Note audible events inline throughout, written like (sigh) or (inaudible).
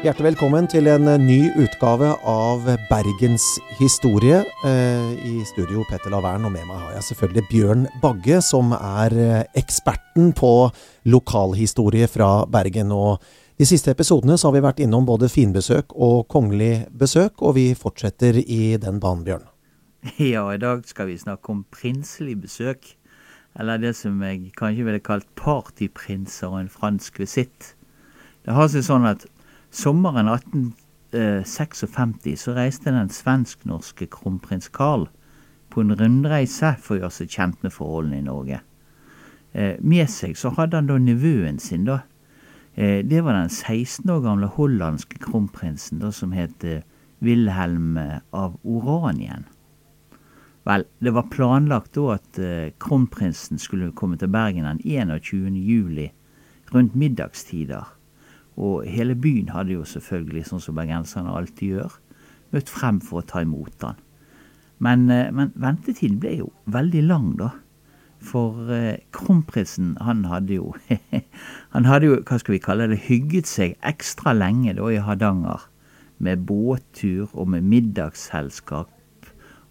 Hjertelig velkommen til en eh, ny utgave av Bergens historie. Eh, I studio Petter Lavern, og med meg har jeg selvfølgelig Bjørn Bagge, som er eh, eksperten på lokalhistorie fra Bergen. Og de siste episodene så har vi vært innom både finbesøk og kongelig besøk, og vi fortsetter i den banen, Bjørn. Ja, i dag skal vi snakke om prinselig besøk. Eller det som jeg kanskje ville kalt partyprinser og en fransk visitt. Det har seg sånn at Sommeren 1856 så reiste den svensk-norske kronprins Carl på en rundreise for å gjøre seg kjent med forholdene i Norge. Eh, med seg så hadde han da nevøen sin, da. Eh, det var den 16 år gamle hollandske kronprinsen da, som het eh, Wilhelm av Oranien. Vel, det var planlagt da at kronprinsen skulle komme til Bergen den 21. juli rundt middagstider. Og hele byen hadde jo selvfølgelig, sånn som bergenserne alltid gjør, møtt frem for å ta imot han. Men, eh, men ventetiden ble jo veldig lang, da. For eh, kronprinsen, han hadde jo (laughs) Han hadde jo, hva skal vi kalle det, hygget seg ekstra lenge da i Hardanger. Med båttur og med middagsselskap.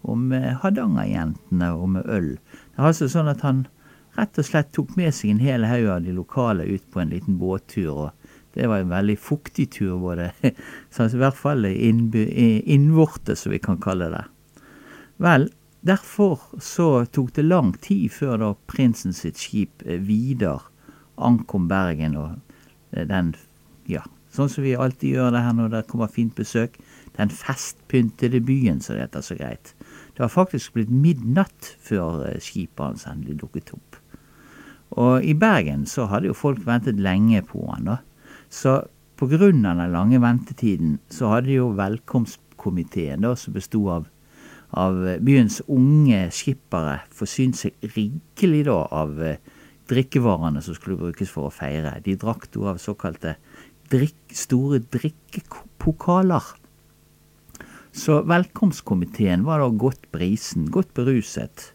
Og med Hardangerjentene og med øl. Det var altså sånn at han rett og slett tok med seg en hel haug av de lokale ut på en liten båttur. og det var en veldig fuktig tur, både, (laughs) så i hvert fall innvortes, som vi kan kalle det. Vel, derfor så tok det lang tid før da prinsen sitt skip eh, Vidar ankom Bergen, og eh, den, ja, sånn som vi alltid gjør det her når det kommer fint besøk, den festpyntede byen, som det heter så greit. Det var faktisk blitt midnatt før eh, skipet hans endelig dukket opp. Og i Bergen så hadde jo folk ventet lenge på han, da. Så pga. den lange ventetiden så hadde jo velkomstkomiteen, da, som besto av, av byens unge skippere, forsynt seg rikelig da av eh, drikkevarene som skulle brukes for å feire. De drakk da av såkalte drikk, store drikkepokaler. Så velkomstkomiteen var da godt brisen, godt beruset.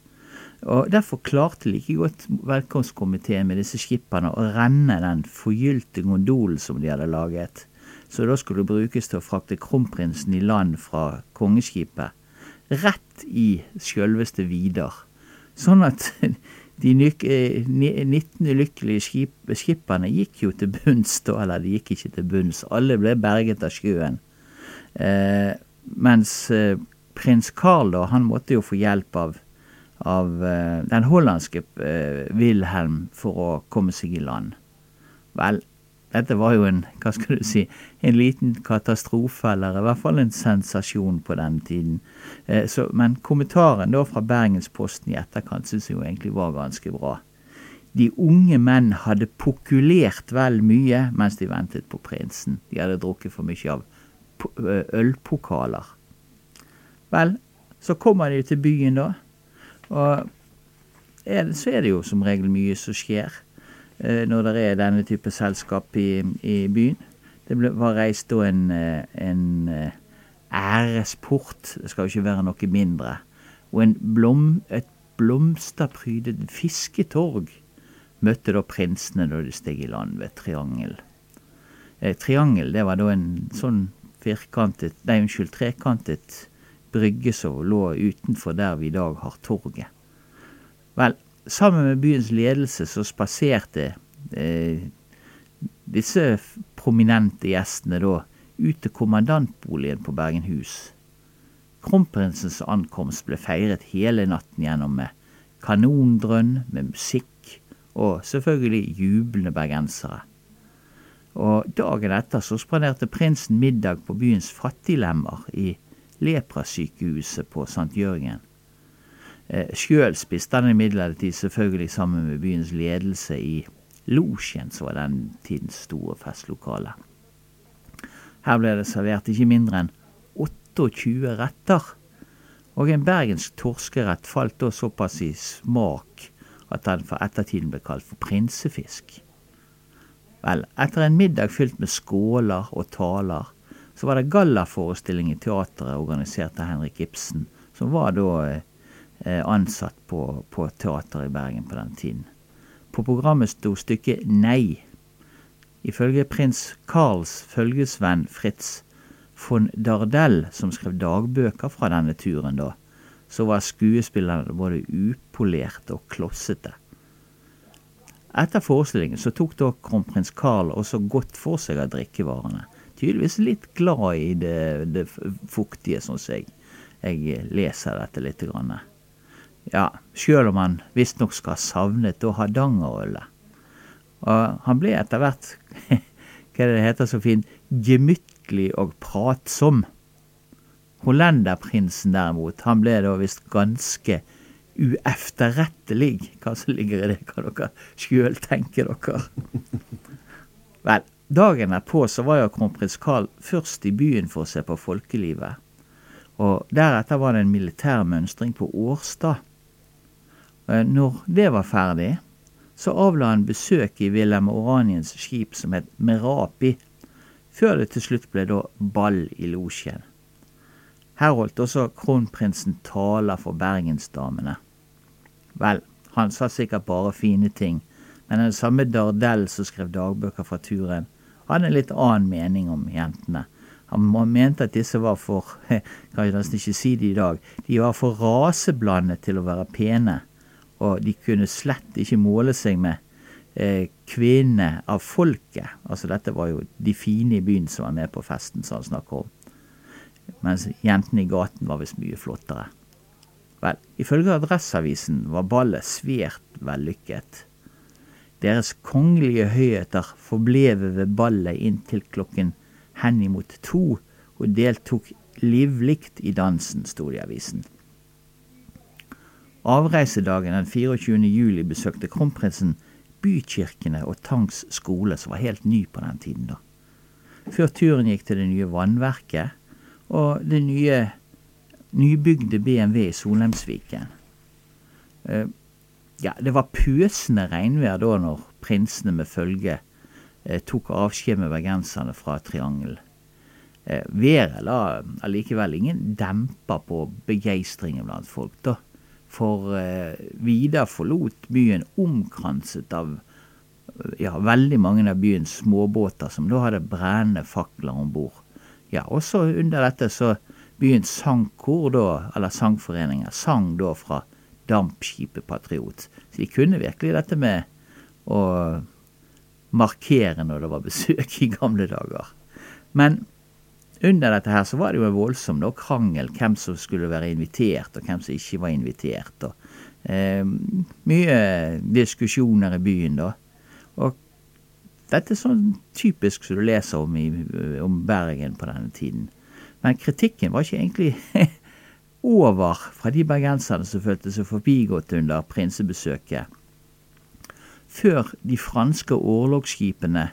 Og Derfor klarte like godt velkomstkomiteen med disse skipperne å renne den forgylte gondolen som de hadde laget, så da skulle det brukes til å frakte kronprinsen i land fra kongeskipet, rett i sjølveste Vidar. Sånn at (laughs) de 19 lykkelige skipperne gikk jo til bunns, da, eller de gikk ikke til bunns, alle ble berget av sjøen. Eh, mens eh, prins Karl, da, han måtte jo få hjelp av av uh, den hollandske uh, Wilhelm for å komme seg i land. Vel, dette var jo en, hva skal du si, en liten katastrofe, eller i hvert fall en sensasjon på den tiden. Uh, så, men kommentaren da fra Bergensposten i etterkant syns jeg jo egentlig var ganske bra. De unge menn hadde pokulert vel mye mens de ventet på prinsen. De hadde drukket for mye av ølpokaler. Vel, så kommer de til byen, da. Og er, så er det jo som regel mye som skjer eh, når det er denne type selskap i, i byen. Det ble, var reist da en, eh, en eh, æresport, det skal jo ikke være noe mindre, og blom, et blomsterprydet fisketorg møtte da prinsene da de steg i land ved Triangel. Eh, triangel, det var da en sånn firkantet, nei unnskyld, trekantet brygge som lå utenfor der vi i dag har torget. Vel, sammen med byens ledelse så spaserte eh, disse prominente gjestene da ut til kommandantboligen på Bergenhus. Kronprinsens ankomst ble feiret hele natten gjennom med kanondrønn, med musikk og selvfølgelig jublende bergensere. Og dagen etter så spanderte prinsen middag på byens fattiglemmer i leprasykehuset på St. Jørgen. Eh, Sjøl spiste han imidlertid selvfølgelig sammen med byens ledelse i losjen, som var den tidens store festlokale. Her ble det servert ikke mindre enn 28 retter, og en bergensk torskerett falt da såpass i smak at den for ettertiden ble kalt for prinsefisk. Vel, etter en middag fylt med skåler og taler, så var det gallaforestilling i teatret organisert av Henrik Ibsen, som var da eh, ansatt på, på teateret i Bergen på den tiden. På programmet sto stykket Nei. Ifølge prins Karls følgesvenn Fritz von Dardel, som skrev dagbøker fra denne turen, da, så var skuespillerne både upolerte og klossete. Etter forestillingen så tok da kronprins Carl også godt for seg av drikkevarene. Tydeligvis litt glad i det, det fuktige, som jeg. Jeg leser dette litt. Grann. Ja, sjøl om han visstnok skal ha savnet da Hardangerølet. Og han ble etter hvert, (laughs) hva er det heter så fint, gemyttlig og pratsom. Hollenderprinsen derimot, han ble da visst ganske uefterrettelig. Hva som ligger i det, kan dere sjøl tenke dere. (laughs) Vel, dagen derpå så var jo kronprins Carl først i byen for å se på folkelivet. Og deretter var det en militær mønstring på Årstad. Eh, når det var ferdig, så avla han besøk i Wilhelm Oraniens skip som het Merapi, før det til slutt ble da ball i losjen. Her holdt også kronprinsen taler for bergensdamene. Vel, han sa sikkert bare fine ting, men den samme Dardell som skrev dagbøker fra turen, hadde en litt annen mening om jentene. Han mente at disse var for kan jeg nesten ikke si det i dag, de var for raseblandet til å være pene, og de kunne slett ikke måle seg med eh, kvinnene av folket. Altså dette var jo de fine i byen som var med på festen som han snakker om. Mens jentene i gaten var visst mye flottere. Vel, ifølge Adresseavisen var ballet svært vellykket. Deres kongelige høyheter forbleve ved ballet inntil klokken henimot to, og deltok livlig i dansen, sto det i avisen. Avreisedagen den 24. juli besøkte kronprinsen bykirkene og Tangs skole, som var helt ny på den tiden. da. Før turen gikk til det nye vannverket og det nye nybygde BMW i Solheimsviken. Ja, det var pøsende regnvær da når prinsene med følge eh, tok avskjed med bergenserne fra Triangel. Eh, været la allikevel ingen demper på begeistringen blant folk, da. For Vidar forlot byen omkranset av ja, veldig mange av byens småbåter som da hadde brennende fakler om bord. Ja, også under dette så byens sangkor, da, eller sangforeninger, sang da fra dampskipet Patriot. Så de kunne virkelig dette med å markere når det var besøk i gamle dager. Men under dette her så var det jo en voldsom da, krangel hvem som skulle være invitert, og hvem som ikke var invitert. og eh, Mye diskusjoner i byen, da. Og dette er sånn typisk som du leser om, i, om Bergen på denne tiden. Men kritikken var ikke egentlig (laughs) over fra de bergenserne som følte seg forbigått under prinsebesøket. Før de franske orlogsskipene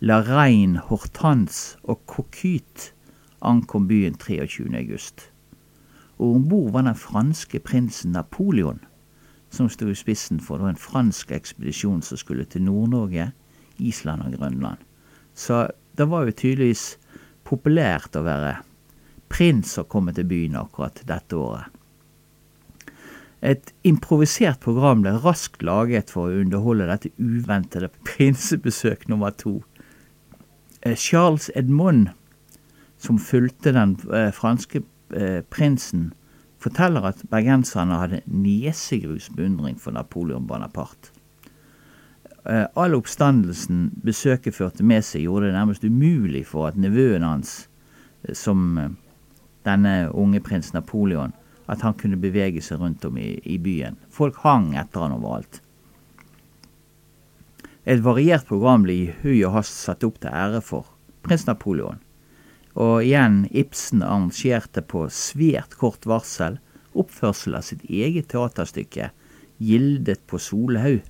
La Reine, Hortense og Coquite ankom byen 23. august. Og om bord var den franske prinsen Napoleon, som sto i spissen for en fransk ekspedisjon som skulle til Nord-Norge, Island og Grønland. Så det var jo tydeligvis populært å være prins å komme til byen akkurat dette året. Et improvisert program ble raskt laget for å underholde dette uventede prinsebesøk nummer to. Eh, Charles Edmond, som fulgte den eh, franske eh, prinsen, forteller at bergenserne hadde niesegrus beundring for Napoleon Bonaparte. All oppstandelsen besøket førte med seg, gjorde det nærmest umulig for at nevøen hans, som denne unge prins Napoleon, at han kunne bevege seg rundt om i, i byen. Folk hang etter han overalt. Et variert program ble i hui og hast satt opp til ære for prins Napoleon. Og igjen Ibsen arrangerte på svært kort varsel oppførsel av sitt eget teaterstykke Gildet på Solhaug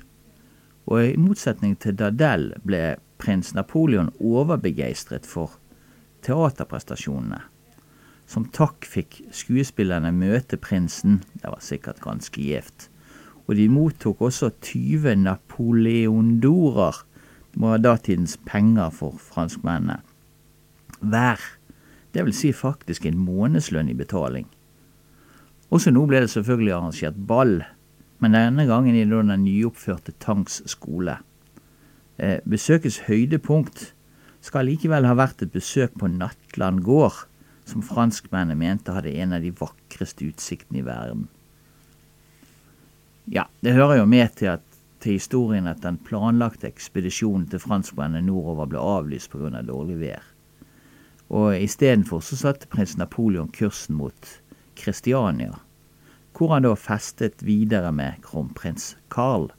og i motsetning til Dadel ble prins Napoleon overbegeistret for teaterprestasjonene. Som takk fikk skuespillerne møte prinsen, det var sikkert ganske gjevt, og de mottok også 20 napoleondorer, det var datidens penger for franskmennene, hver. Det vil si faktisk en månedslønn i betaling. Også nå ble det selvfølgelig arrangert ball men denne gangen i den nyoppførte Tangs skole. Eh, besøkets høydepunkt skal likevel ha vært et besøk på Nattland gård, som franskmennene mente hadde en av de vakreste utsiktene i verden. Ja, det hører jo med til, at, til historien at den planlagte ekspedisjonen til franskmennene nordover ble avlyst pga. Av dårlig vær. Og istedenfor så satte prins Napoleon kursen mot Kristiania, hvor han da festet videre med kronprins Carl.